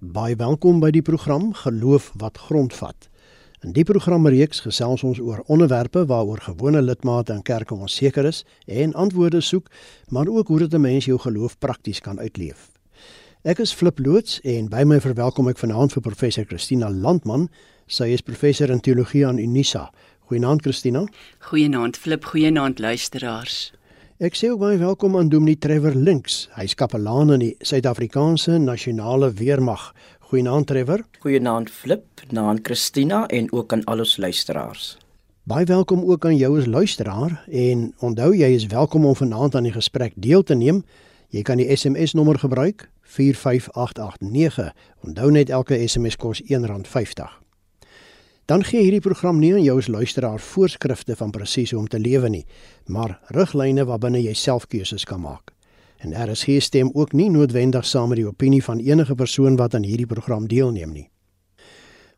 Baie welkom by die program Geloof wat grondvat. In die programreeks gesels ons oor onderwerpe waaroor gewone lidmate in kerke onseker is en antwoorde soek, maar ook hoe dit 'n mens jou geloof prakties kan uitleef. Ek is Flip Loots en by my verwelkom ek vanaand vir professor Christina Landman. Sy is professor in teologie aan Unisa. Goeienaand Christina. Goeienaand Flip, goeienaand luisteraars. Ek sê ook baie welkom aan Dominee Trevor Links. Hy's kapelaan in die Suid-Afrikaanse Nasionale Weermag. Goeienaand Trevor. Goeienaand Flip, naand Christina en ook aan al ons luisteraars. Baie welkom ook aan jou as luisteraar en onthou jy is welkom om vanaand aan die gesprek deel te neem. Jy kan die SMS nommer gebruik 45889. Onthou net elke SMS kos R1.50 dan gee hierdie program nie aan jou as luisteraar voorskrifte van presies hoe om te lewe nie, maar riglyne waarbinne jy self keuses kan maak. En RSG stem ook nie noodwendig saam met die opinie van enige persoon wat aan hierdie program deelneem nie.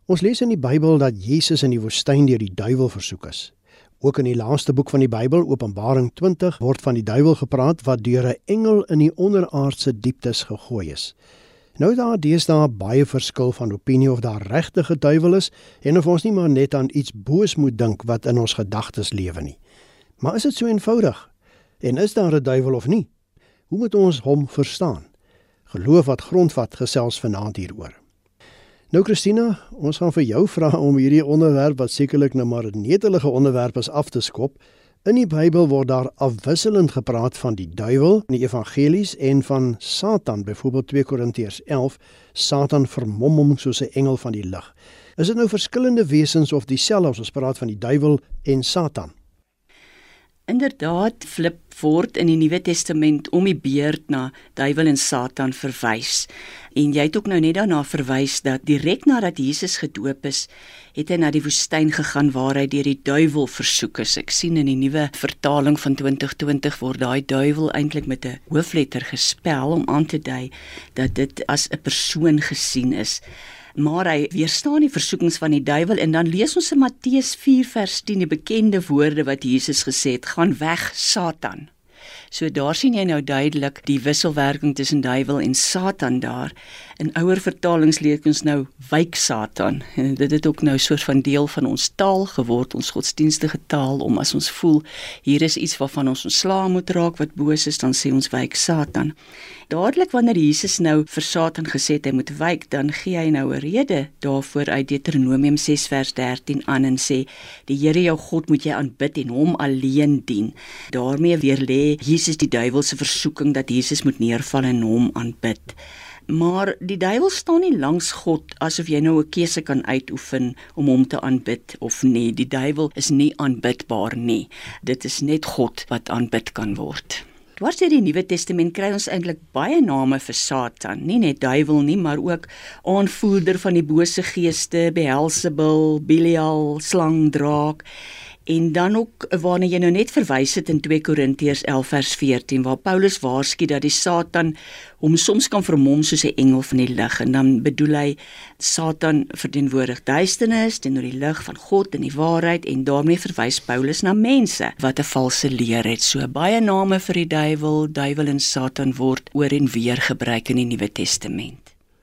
Ons lees in die Bybel dat Jesus in die woestyn deur die duiwel versoek is. Ook in die laaste boek van die Bybel, Openbaring 20, word van die duiwel gepraat wat deur 'n engel in die onderaardse dieptes gegooi is. Nou daar deesdae baie verskil van opinie of daar regtig 'n duiwel is en of ons nie maar net aan iets boos moet dink wat in ons gedagtes lewe nie. Maar is dit so eenvoudig? En is daar 'n duiwel of nie? Hoe moet ons hom verstaan? Geloof wat grondvat gesels vanaand hieroor. Nou Christina, ons gaan vir jou vra om hierdie onderwerp wat sekerlik nou maar 'n netelige onderwerp is af te skop. In die Bybel word daar afwisselend gepraat van die duiwel in die evangelies en van Satan, byvoorbeeld 2 Korintiërs 11, Satan vermom hom soos 'n engel van die lig. Is dit nou verskillende wesens of dieselfde as ons praat van die duiwel en Satan? Inderdaad, flip word in die Nuwe Testament om die beerd na duiwel en Satan verwys. En jy het ook nou net daarna verwys dat direk nadat Jesus gedoop is, het hy na die woestyn gegaan waar hy deur die duiwel versoek is. Ek sien in die nuwe vertaling van 2020 word daai duiwel eintlik met 'n hoofletter gespel om aan te dui dat dit as 'n persoon gesien is maar hy weerstaan die versoekings van die duiwel en dan lees ons in Matteus 4 vers 10 die bekende woorde wat Jesus gesê het: "Gaan weg, Satan." So daar sien jy nou duidelik die wisselwerking tussen duiwel en Satan daar. In ouer vertalings lees ons nou wyk Satan. En dit het ook nou soort van deel van ons taal geword, ons godsdienstige taal om as ons voel hier is iets waarvan ons ontslaa moet raak wat boos is, dan sê ons wyk Satan. Dadelik wanneer Jesus nou vir Satan gesê het hy moet wyk, dan gee hy nou 'n rede daarvoor uit Deuteronomium 6 vers 13 aan en sê die Here jou God moet jy aanbid en hom alleen dien. daarmee weer lê Jesus die duiwel se versoeking dat Jesus moet neerval en hom aanbid. Maar die duiwel staan nie langs God asof jy nou 'n keuse kan uitoefen om hom te aanbid of nie. Die duiwel is nie aanbidbaar nie. Dit is net God wat aanbid kan word. Dwars deur die Nuwe Testament kry ons eintlik baie name vir Satan, nie net duiwel nie, maar ook aanvoerder van die bose geeste, Beelzebul, Belial, slang, draak. En dan ook waarna jy nou net verwys het in 2 Korintiërs 11 vers 14 waar Paulus waarsku dat die Satan hom soms kan vermom soos 'n engel van die lig en dan bedoel hy Satan verteenwoordig duisternis teenoor die lig van God en die waarheid en daarmee verwys Paulus na mense wat 'n valse leer het. So baie name vir die duiwel, duiwel en Satan word oor en weer gebruik in die Nuwe Testament.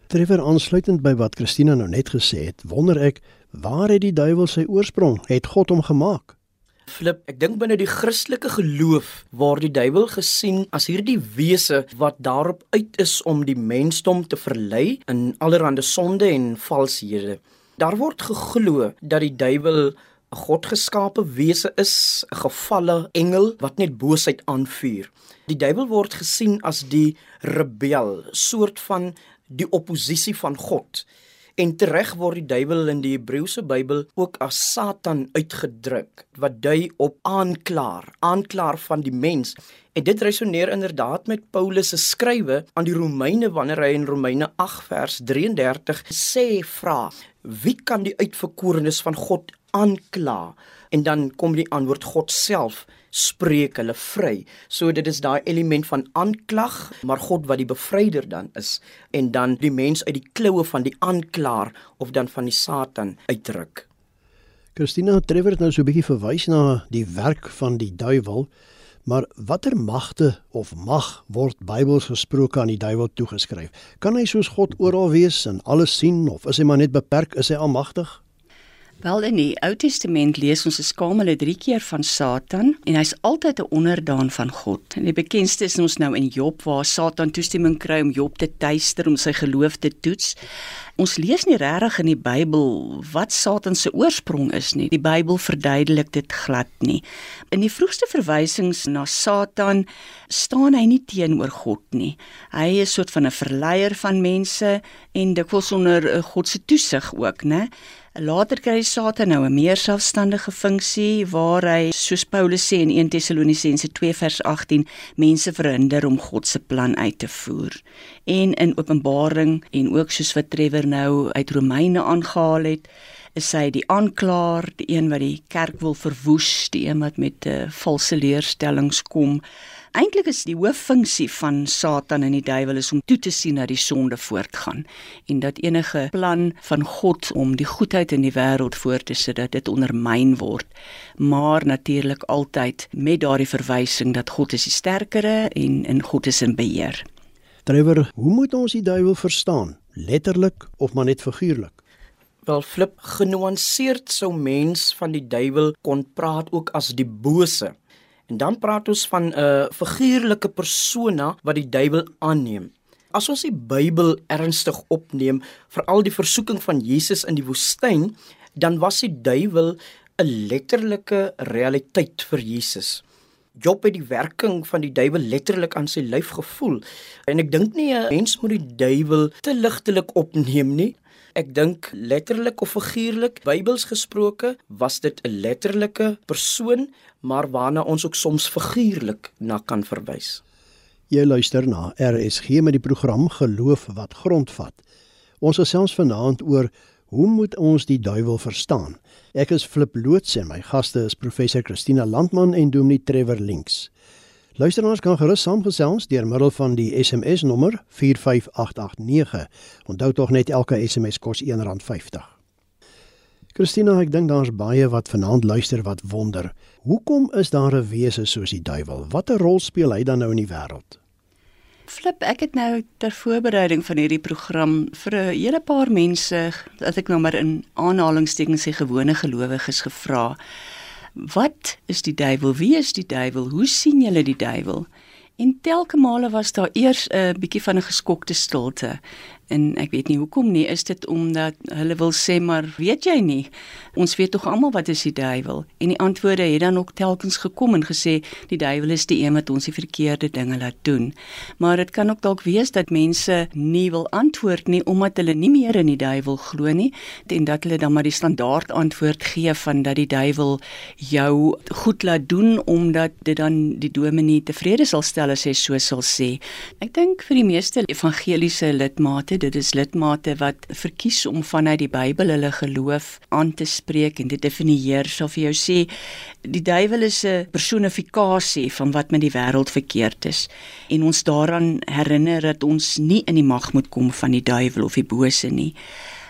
Treffer aansluitend by wat Christina nou net gesê het, wonder ek Waar het die duiwel sy oorsprong? Het God hom gemaak? Flip, ek dink binne die Christelike geloof word die duiwel gesien as hierdie wese wat daarop uit is om die mensdom te verlei in allerlei sonde en valshede. Daar word geglo dat die duiwel 'n godgeskape wese is, 'n gefalle engel wat net boosheid aanvuur. Die duiwel word gesien as die rebel, soort van die oppositie van God. En tereg word die duiwel in die Hebreëse Bybel ook as Satan uitgedruk wat dui op aanklaer, aanklaer van die mens. En dit resoneer inderdaad met Paulus se skrywe aan die Romeine wanneer hy in Romeine 8 vers 33 sê vra: Wie kan die uitverkorenes van God aankla? En dan kom die antwoord God self spreek hulle vry. So dit is daai element van aanklag, maar God wat die bevryder dan is en dan die mens uit die kloue van die aanklaer of dan van die Satan uitdruk. Christina Trevor het nou so 'n bietjie verwys na die werk van die duiwel, Maar watter magte of mag word Bybels gesproke aan die duiwel toegeskryf? Kan hy soos God oral wees en alles sien of is hy maar net beperk, is hy almagtig? Wel in die Ou Testament lees ons 'n skamele 3 keer van Satan en hy's altyd 'n onderdaan van God. En die bekendste is ons nou in Job waar Satan toestemming kry om Job te tuister om sy geloof te toets. Ons lees nie regtig in die Bybel wat Satan se oorsprong is nie. Die Bybel verduidelik dit glad nie. In die vroegste verwysings na Satan staan hy nie teenoor God nie. Hy is 'n soort van 'n verleier van mense en dikwels onder eh, God se toesig ook, né? Later kry Satan nou 'n meer selfstandige funksie waar hy soos Paulus sê in 1 Tessalonisense 2 vers 18 mense verhinder om God se plan uit te voer. En in Openbaring en ook soos wat Trevor nou uit Romeine aangehaal het, is hy die aanklaer, die een wat die kerk wil verwoes, die een wat met 'n uh, eh, valse leerstellings kom. Eintlik is die hooffunksie van Satan en die duiwel is om toe te sien dat die sonde voortgaan en dat enige plan van God om die goedheid in die wêreld voort te sit dat dit ondermyn word. Maar natuurlik altyd met daardie verwysing dat God is die sterkere en in God is in beheer. Trevor, hoe moet ons die duiwel verstaan? Letterlik of maar net figuurlik? Wel flip genuanceerd sou mens van die duiwel kon praat ook as die bose. En dan praat ons van 'n uh, figuurlike persona wat die duiwel aanneem. As ons die Bybel ernstig opneem, veral die versoeking van Jesus in die woestyn, dan was die duiwel 'n letterlike realiteit vir Jesus. Job het die werking van die duiwel letterlik aan sy lyf gevoel. En ek dink nie 'n mens moet die duiwel te ligtelik opneem nie. Ek dink letterlik of figuurlik, Bybels gesproke, was dit 'n letterlike persoon, maar waarna ons ook soms figuurlik na kan verwys. Jy luister na RSG met die program Geloof wat grondvat. Ons gesels vanaand oor hoe moet ons die duiwel verstaan? Ek is Flip Loots en my gaste is professor Christina Landman en Dominee Trevor Links. Luisteraars kan gerus saamgesels deur middel van die SMS nommer 45889. Onthou tog net elke SMS kos R1.50. Christina, ek dink daar's baie wat vanaand luister wat wonder, hoekom is daar 'n wese soos die duiwel? Watter rol speel hy dan nou in die wêreld? Flip, ek het nou ter voorbereiding van hierdie program vir 'n hele paar mense, dat ek nou maar in aanhalingstekens sê gewone gelowiges gevra Wat is die duiwel? Wie is die duiwel? Hoe sien julle die duiwel? En telke male was daar eers 'n bietjie van 'n geskokte stilte en ek weet nie hoekom nie. Is dit omdat hulle wil sê maar weet jy nie? Ons weet tog almal wat is die duiwel en die antwoorde het dan ook telkens gekom en gesê die duiwel is die een wat ons die verkeerde dinge laat doen. Maar dit kan ook dalk wees dat mense nie wil antwoord nie omdat hulle nie meer in die duiwel glo nie en dat hulle dan maar die standaard antwoord gee van dat die duiwel jou goed laat doen omdat dit dan die dominee tevrede sal stel as hy so sal sê. Ek dink vir die meeste evangeliese lidmate dit is lidmate wat verkies om vanuit die Bybel hulle geloof aan te spreek en dit definieer. Sal vir jou sê die duiwel is 'n personifikasie van wat met die wêreld verkeerd is. En ons daaraan herinner dat ons nie in die mag moet kom van die duiwel of die bose nie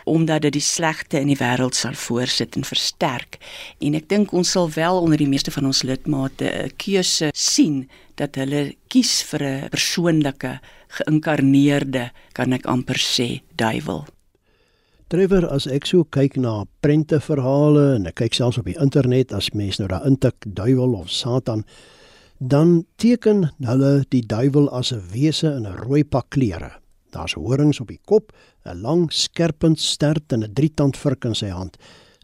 omdat dit die slegte in die wêreld sal voorsit en versterk. En ek dink ons sal wel onder die meeste van ons lidmate 'n keuse sien dat hulle kies vir 'n persoonlike geïnkarneerde, kan ek amper sê, duiwel. Trevor, as ek so kyk na prente verhale en ek kyk selfs op die internet as mens nou daar intik duiwel of satan, dan teken hulle die duiwel as 'n wese in 'n rooi pak klere. Daar's horings op die kop, 'n lang skerpend stert en 'n drietand vurk in sy hand.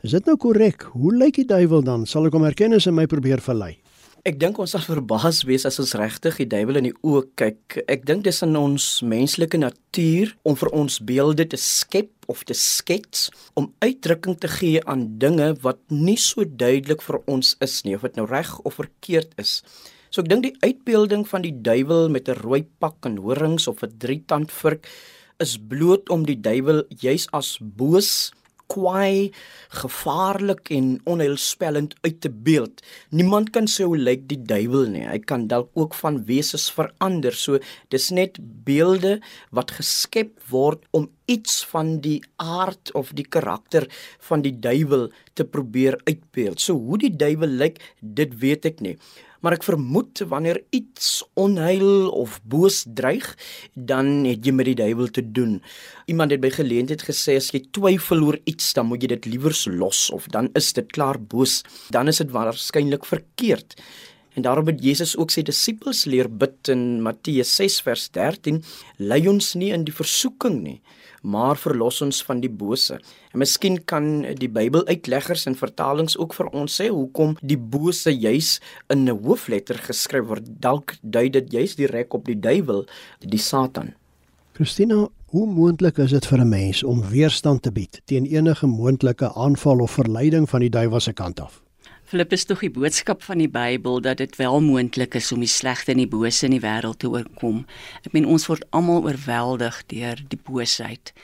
Is dit nou korrek? Hoe lyk die duiwel dan? Sal ek hom herken as hy my probeer verlei? Ek dink ons sal verbaas wees as ons regtig die duiwel in die oë kyk. Ek dink dis in ons menslike natuur om vir ons beelde te skep of te skets om uitdrukking te gee aan dinge wat nie so duidelik vir ons is nie of dit nou reg of verkeerd is. So ek dink die uitbeelding van die duiwel met 'n rooi pak en horings of 'n drietand vurk is bloot om die duiwel juis as boos kwaai, gevaarlik en onheilspellend uit te beeld. Niemand kan sê hoe lyk die duiwel nie. Hy kan dalk ook van wesens verander. So dis net beelde wat geskep word om iets van die aard of die karakter van die duiwel te probeer uitbeeld. So hoe die duiwel lyk, dit weet ek nie. Maar ek vermoed wanneer iets onheil of boos dreig, dan het jy met die duiwel te doen. Iemand het by geleentheid gesê as jy twyfel oor iets, dan moet jy dit liewers los of dan is dit klaar boos, dan is dit waarskynlik verkeerd. En daarom het Jesus ook sy disippels leer bid in Matteus 6 vers 13: Lei ons nie in die versoeking nie, maar verlos ons van die bose. En miskien kan die Bybeluitleggers en vertalings ook vir ons sê hoekom die bose juis in 'n hoofletter geskryf word. Dalk dui dit juis direk op die duiwel, die Satan. Christina, hoe moontlik is dit vir 'n mens om weerstand te bied teen enige moontlike aanval of verleiding van die duiwel se kant af? Filippus tog die boodskap van die Bybel dat dit wel moontlik is om die slegte en die bose in die wêreld te oorkom. Ek meen ons word almal oorweldig deur die boosheid.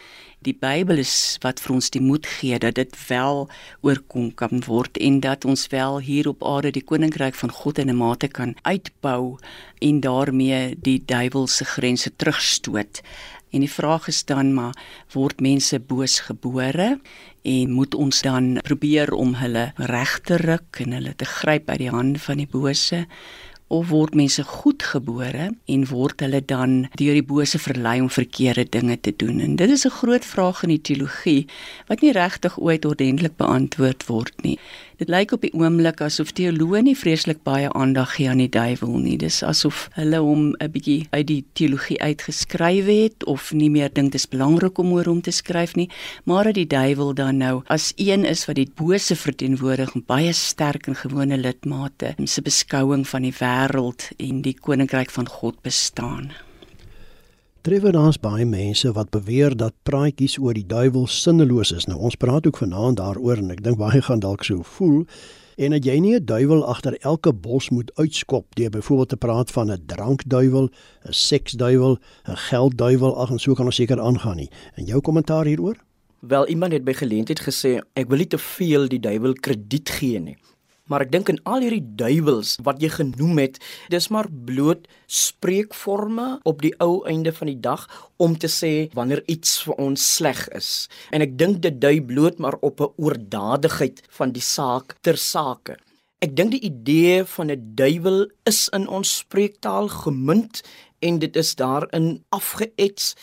Die Bybel is wat vir ons die moed gee dat dit wel oorkom kan word en dat ons wel hier op aarde die koninkryk van God in 'n mate kan uitbou en daarmee die duiwel se grense terugstoot. En die vraag is dan maar word mense boos gebore? En moet ons dan probeer om hulle reg te ruk en hulle te gryp uit die hande van die bose? Of word mense goedgebore en word hulle dan deur die bose verlei om verkeerde dinge te doen? En dit is 'n groot vraag in die teologie wat nie regtig ooit ordentlik beantwoord word nie Dit lyk op die oomblik asof teoloë nie vreeslik baie aandag gee aan die duiwel nie. Dis asof hulle hom 'n bietjie uit die teologie uitgeskryf het of nie meer dink dit is belangrik om oor hom te skryf nie, maar dat die duiwel dan nou as een is wat die bose verteenwoordig en baie sterk en gewone lidmate in sy beskouing van die wêreld en die koninkryk van God bestaan. Trevor daar's baie mense wat beweer dat praatjies oor die duiwel sinneloos is. Nou ons praat ook vanaand daaroor en ek dink baie gaan dalk so voel en dat jy nie 'n duiwel agter elke bos moet uitskop deur byvoorbeeld te praat van 'n drankduiwel, 'n seksduiwel, 'n geldduiwel, ag en so kan ons seker aangaan nie. En jou kommentaar hieroor? Wel iemand het by geleentheid gesê ek wil nie te veel die duiwel krediet gee nie. Maar ek dink in al hierdie duiwels wat jy genoem het, dis maar bloot spreekforme op die ou einde van die dag om te sê wanneer iets vir ons sleg is. En ek dink dit dui bloot maar op 'n oordadigheid van die saak ter sake. Ek dink die idee van 'n duiwel is in ons spreektaal gemunt en dit is daarin afgeets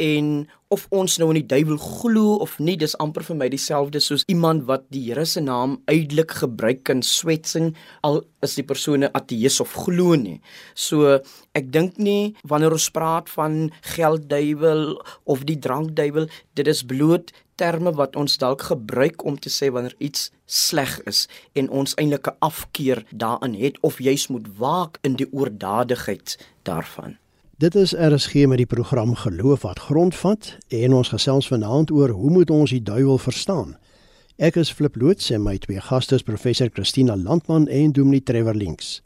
en of ons nou in die duiwel glo of nie dis amper vir my dieselfde soos iemand wat die Here se naam uitelik gebruik in swetsing al is die persoon 'n ateïs of glo nie. So ek dink nie wanneer ons praat van geldduiwel of die drankduiwel dit is bloot terme wat ons dalk gebruik om te sê wanneer iets sleg is en ons eintlik 'n afkeer daarin het of juis moet waak in die oordadigheid daarvan. Dit is RSG met die program Geloof wat grondvat en ons gesels vanaand oor hoe moet ons die duiwel verstaan. Ek is Flip Loots en my twee gaste is professor Christina Landman en Dominee Trevor Links.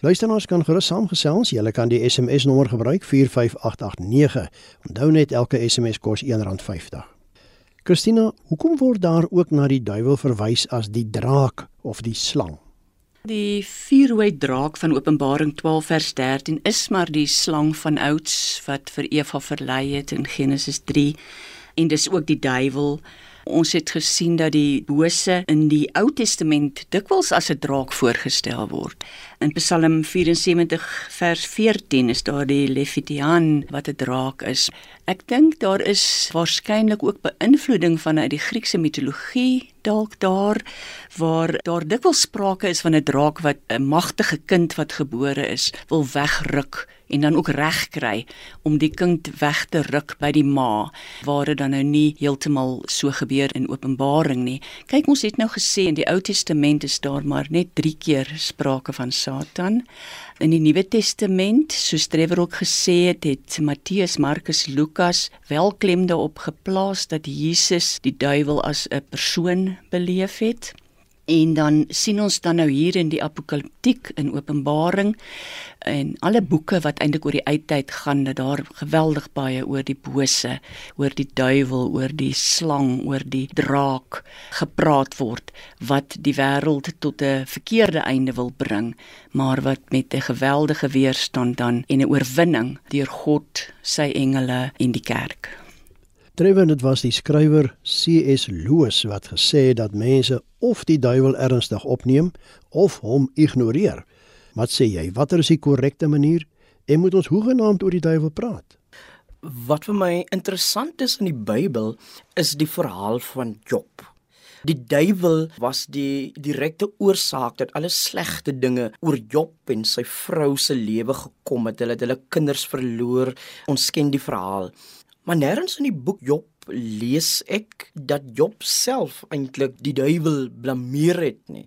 Luisteraars kan gerus saamgesels. Jy kan die SMS nommer gebruik 45889. Onthou net elke SMS kos R1.50. Christina, hoekom word daar ook na die duiwel verwys as die draak of die slang? Die vierhoë draak van Openbaring 12 vers 13 is maar die slang van ouds wat vir Eva verlei het in Genesis 3 en dis ook die duiwel. Ons het gesien dat die bose in die Ou Testament dikwels as 'n draak voorgestel word. In Psalm 74 vers 14 is daar die Leviathan wat 'n draak is. Ek dink daar is waarskynlik ook beïnvloeding vanuit die Griekse mitologie dalk daar waar daar dikwels sprake is van 'n draak wat 'n magtige kind wat gebore is wil wegruk en dan ook reg kry om die kind weg te ruk by die ma waar dit dan nou nie heeltemal so gebeur in Openbaring nie. Kyk ons het nou gesê in die Ou Testament is daar maar net 3 keer sprake van Satan. In die Nuwe Testament, soos Trevor ook gesê het, het Matteus, Markus, Lukas wel klem daarop geplaas dat Jesus die duiwel as 'n persoon beleef het. En dan sien ons dan nou hier in die apokaliptiek in Openbaring en alle boeke wat eintlik oor die uittyd gaan dat daar geweldig baie oor die bose, oor die duiwel, oor die slang, oor die draak gepraat word wat die wêreld tot 'n verkeerde einde wil bring, maar wat met 'n geweldige weerstand dan en 'n oorwinning deur God, sy engele en die kerk Trevor dit was die skrywer C.S. Lewis wat gesê het dat mense of die duiwel ernstig opneem of hom ignoreer. Wat sê jy? Watter is die korrekte manier? En moet ons hoegenaamd oor die duiwel praat? Wat vir my interessant is in die Bybel is die verhaal van Job. Die duiwel was die direkte oorsaak dat alle slegte dinge oor Job en sy vrou se lewe gekom het. Hulle het hulle kinders verloor. Ons ken die verhaal. Maar nêrens in die boek Job lees ek dat Job self eintlik die duiwel blameer het nie.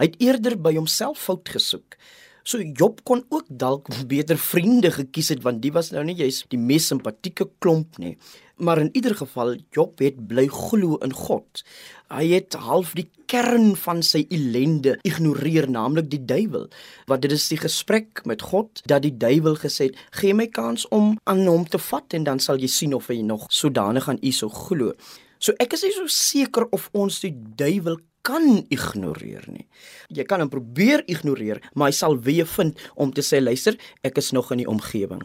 Hy het eerder by homself fout gesoek. So Job kon ook dalk beter vriende gekies het want die was nou nie juis die mees simpatieke klomp nie. Maar in ieder geval Job het bly glo in God. Hy het half die kern van sy ellende ignoreer, naamlik die duiwel. Wat dit is die gesprek met God dat die duiwel gesê het: "Gee my kans om aan hom te vat en dan sal jy sien of hy nog sodanig aan u sou glo." So ek is nie so seker of ons die duiwel kan ignoreer nie. Jy kan hom probeer ignoreer, maar hy sal weer vind om te sê luister, ek is nog in die omgewing.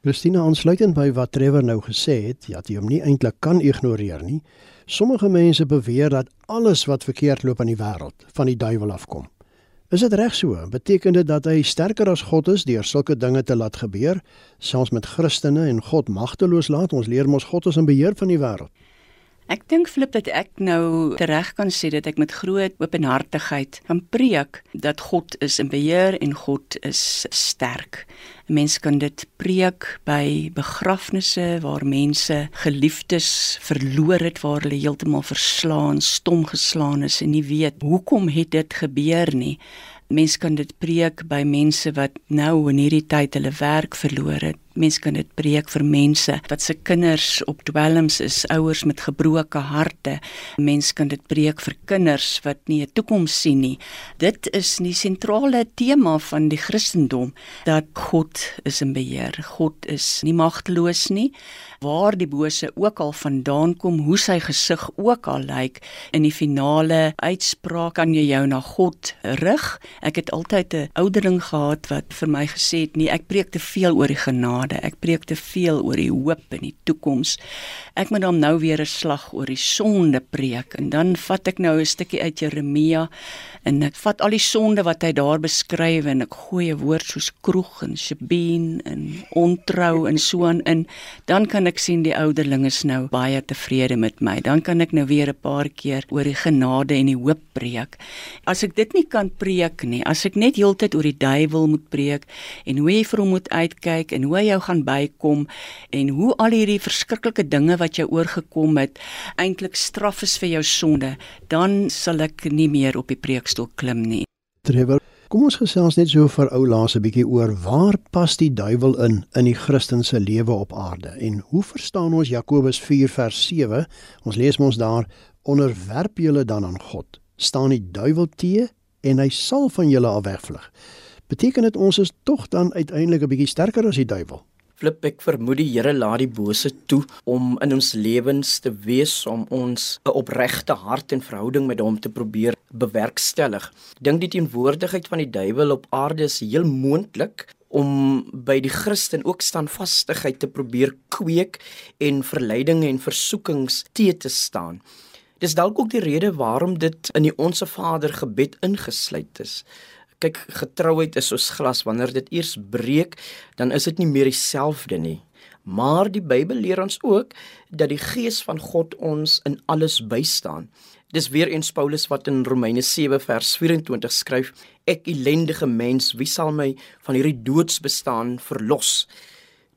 Christina aansluitend by wat Trevor nou gesê het, ja, jy hom nie eintlik kan ignoreer nie. Sommige mense beweer dat alles wat verkeerd loop in die wêreld van die duiwel afkom. Is dit reg so? Beteken dit dat hy sterker as God is deur sulke dinge te laat gebeur, selfs met Christene en God magteloos laat? Ons leer mos God is in beheer van die wêreld. Ek dink flip dat ek nou reg kan sê dat ek met groot openhartigheid kan preek dat God is in beheer en God is sterk. Mense kan dit preek by begrafnisse waar mense geliefdes verloor het waar hulle heeltemal verslaan, stom geslaan is en nie weet hoekom het dit gebeur nie. Mense kan dit preek by mense wat nou in hierdie tyd hulle werk verloor het Mense kan dit preek vir mense wat se kinders op dwelms is, ouers met gebroke harte. Mense kan dit preek vir kinders wat nie 'n toekoms sien nie. Dit is die sentrale tema van die Christendom dat God is in beheer. God is nie magteloos nie. Waar die bose ook al vandaan kom, hoe sy gesig ook al lyk, in die finale uitspraak kan jy jou na God rig. Ek het altyd 'n ouderling gehad wat vir my gesê het, "Nee, ek preek te veel oor die genade genade. Ek preek te veel oor die hoop en die toekoms. Ek moet dan nou weer 'n slag oor die sonde preek en dan vat ek nou 'n stukkie uit Jeremia en ek vat al die sonde wat hy daar beskryf en ek gooi 'n woord soos kroeg en shebeen en ontrou en so aan in. Dan kan ek sien die ouderling is nou baie tevrede met my. Dan kan ek nou weer 'n paar keer oor die genade en die hoop preek. As ek dit nie kan preek nie, as ek net heeltyd oor die duiwel moet preek en hoe jy vir hom moet uitkyk en hoe hy jou gaan bykom en hoe al hierdie verskriklike dinge wat jou oorgekom het eintlik straf is vir jou sonde, dan sal ek nie meer op die preekstoel klim nie. Trevor, kom ons gesels net so vir ou laas 'n bietjie oor waar pas die duiwel in in die Christelike lewe op aarde en hoe verstaan ons Jakobus 4 vers 7? Ons lees mos daar onderwerp julle dan aan God. staan die duiwel te en hy sal van julle af wegvlug. Beteken dit ons is tog dan uiteindelik 'n bietjie sterker as die duiwel? Flip ek vermoed die Here laat die bose toe om in ons lewens te wees om ons 'n opregte hart en verhouding met hom te probeer bewerkstellig. Dink die teenwoordigheid van die duiwel op aarde is heel moontlik om by die Christen ook standvastigheid te probeer kweek en verleidinge en versoekings te te staan. Dis dalk ook die rede waarom dit in die onsse Vader gebed ingesluit is kyk getrouheid is soos glas. Wanneer dit eers breek dan is dit nie meer dieselfde nie. Maar die Bybel leer ons ook dat die gees van God ons in alles bystaan. Dis weer eens Paulus wat in Romeine 7 vers 24 skryf ek ellendige mens wie sal my van hierdie doodsbestaan verlos?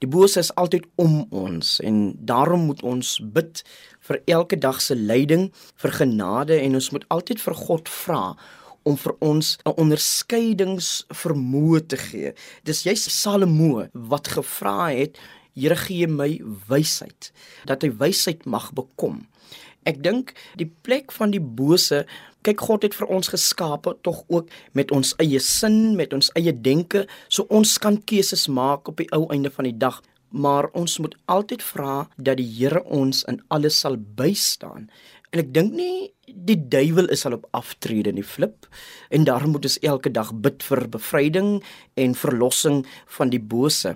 Die bose is altyd om ons en daarom moet ons bid vir elke dag se lyding vir genade en ons moet altyd vir God vra om vir ons 'n onderskeidingsvermoë te gee. Dis jy Salomo wat gevra het, Here gee my wysheid dat hy wysheid mag bekom. Ek dink die plek van die bose, kyk God het vir ons geskape tog ook met ons eie sin, met ons eie denke, so ons kan keuses maak op die ou einde van die dag, maar ons moet altyd vra dat die Here ons in alles sal bystaan. En ek dink nie die duiwel is al op aftrede in die flip en daarom moet ons elke dag bid vir bevryding en verlossing van die bose.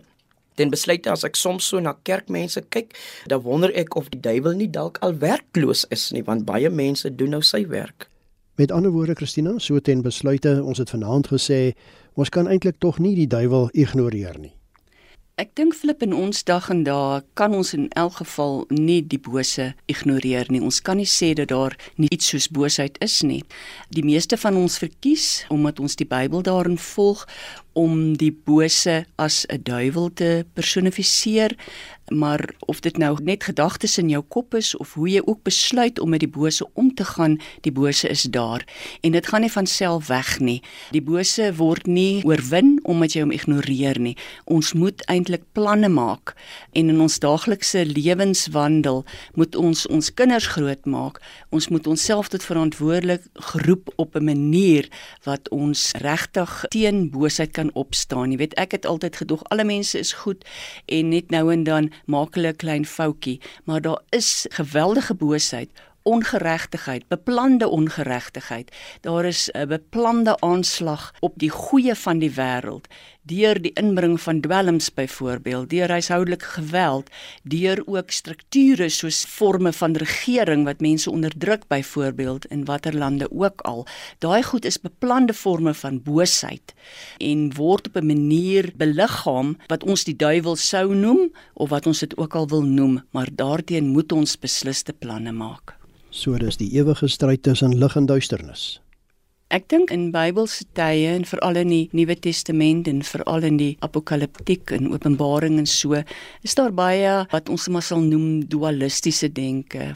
Den besluit as ek soms so na kerkmense kyk, dan wonder ek of die duiwel nie dalk al werkloos is nie want baie mense doen nou sy werk. Met ander woorde Christina, so ten besluite, ons het vanaand gesê, ons kan eintlik tog nie die duiwel ignoreer nie. Ek dink flip in ons dag en dae kan ons in elk geval nie die bose ignoreer nie. Ons kan nie sê dat daar nie iets soos boosheid is nie. Die meeste van ons verkies omdat ons die Bybel daarin volg om die bose as 'n duiwel te personifiseer, maar of dit nou net gedagtes in jou kop is of hoe jy ook besluit om met die bose om te gaan, die bose is daar en dit gaan nie van self weg nie. Die bose word nie oorwin omdat jy hom ignoreer nie. Ons moet eintlik planne maak en in ons daaglikse lewenswandel moet ons ons kinders grootmaak. Ons moet onsself tot verantwoordelik geroep op 'n manier wat ons regtig teen boosheid kan kan opstaan. Jy weet, ek het altyd gedog alle mense is goed en net nou en dan maak hulle 'n klein foutjie, maar daar is geweldige boosheid ongeregtigheid, beplande ongeregtigheid. Daar is 'n beplande aanslag op die goeie van die wêreld deur die inbring van dwelms byvoorbeeld, deur huishoudelike geweld, deur ook strukture soos forme van regering wat mense onderdruk byvoorbeeld in watter lande ook al. Daai goed is beplande forme van boosheid en word op 'n manier beliggaam wat ons die duiwel sou noem of wat ons dit ook al wil noem, maar daarteen moet ons besliste planne maak. So dis die ewige stryd tussen lig en duisternis. Ek dink in Bybelse tye en veral in die Nuwe Testament en veral in die Apokaliptiek en Openbaring en so, is daar baie wat ons maar sal noem dualistiese denke.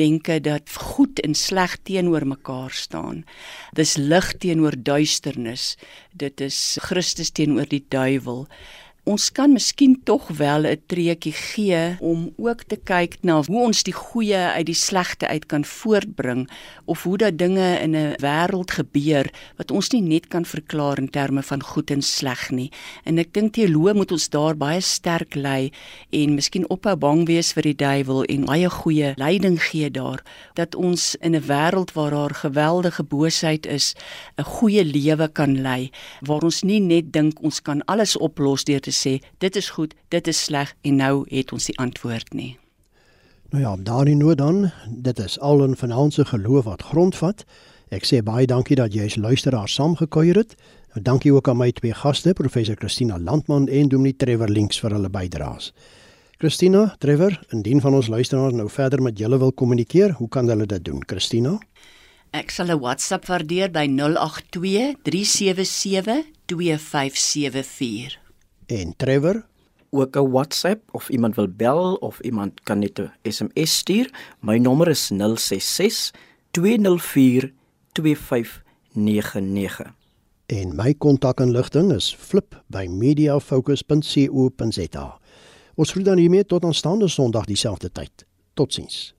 Denke dat goed en sleg teenoor mekaar staan. Dis lig teenoor duisternis. Dit is Christus teenoor die duiwel ons kan miskien tog wel 'n treukie gee om ook te kyk na hoe ons die goeie uit die slegte uit kan voortbring of hoe dat dinge in 'n wêreld gebeur wat ons nie net kan verklaar in terme van goed en sleg nie. En ek dink teoloë moet ons daar baie sterk lei en miskien ophou bang wees vir die duiwel en baie goeie leiding gee daar dat ons in 'n wêreld waar daar geweldige boosheid is, 'n goeie lewe kan lei waar ons nie net dink ons kan alles oplos deur te sê dit is goed, dit is sleg en nou het ons die antwoord nie. Nou ja, daarin nou dan, dit is al 'n vanaand se geloof wat grondvat. Ek sê baie dankie dat jy as luisteraar saamgekuier het. Nou dankie ook aan my twee gaste, professor Christina Landman en Dominee Trevor Links vir hulle bydraes. Christina, Trevor, indien van ons luisteraars nou verder met julle wil kommunikeer, hoe kan hulle dit doen? Christina? Ek sal 'n WhatsApp waardeer by 082 377 2574 en Trevor ook 'n WhatsApp of iemand wil bel of iemand kan net 'n SMS stuur. My nommer is 066 204 2599. En my kontakinligting is flip@mediafocus.co.za. Ons groet dan hiermee tot aanstaande Sondag dieselfde tyd. Totsiens.